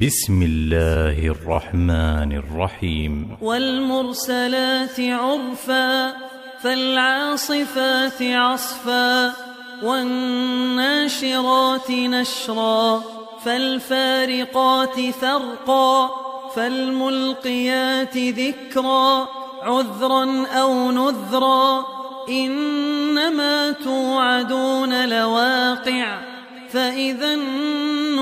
بسم الله الرحمن الرحيم. والمرسلات عرفا فالعاصفات عصفا والناشرات نشرا فالفارقات فرقا فالملقيات ذكرا عذرا أو نذرا إنما توعدون لواقع فإذا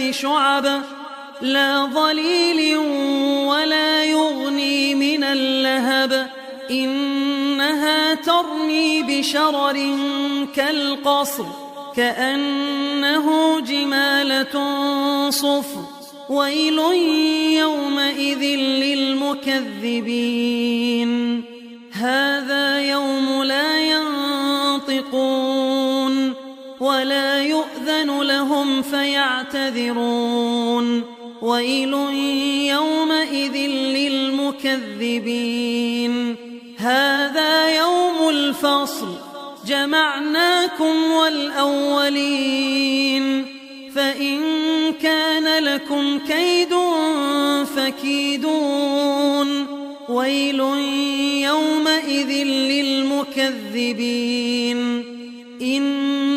ثلاث شعب لا ظليل ولا يغني من اللهب إنها ترمي بشرر كالقصر كأنه جمالة صفر ويل يومئذ للمكذبين. هذا يوم لا لهم فيعتذرون. ويل يومئذ للمكذبين. هذا يوم الفصل. جمعناكم والأولين. فإن كان لكم كيد فكيدون. ويل يومئذ للمكذبين.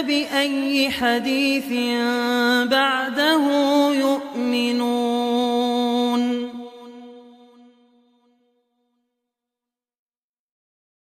فباي حديث بعده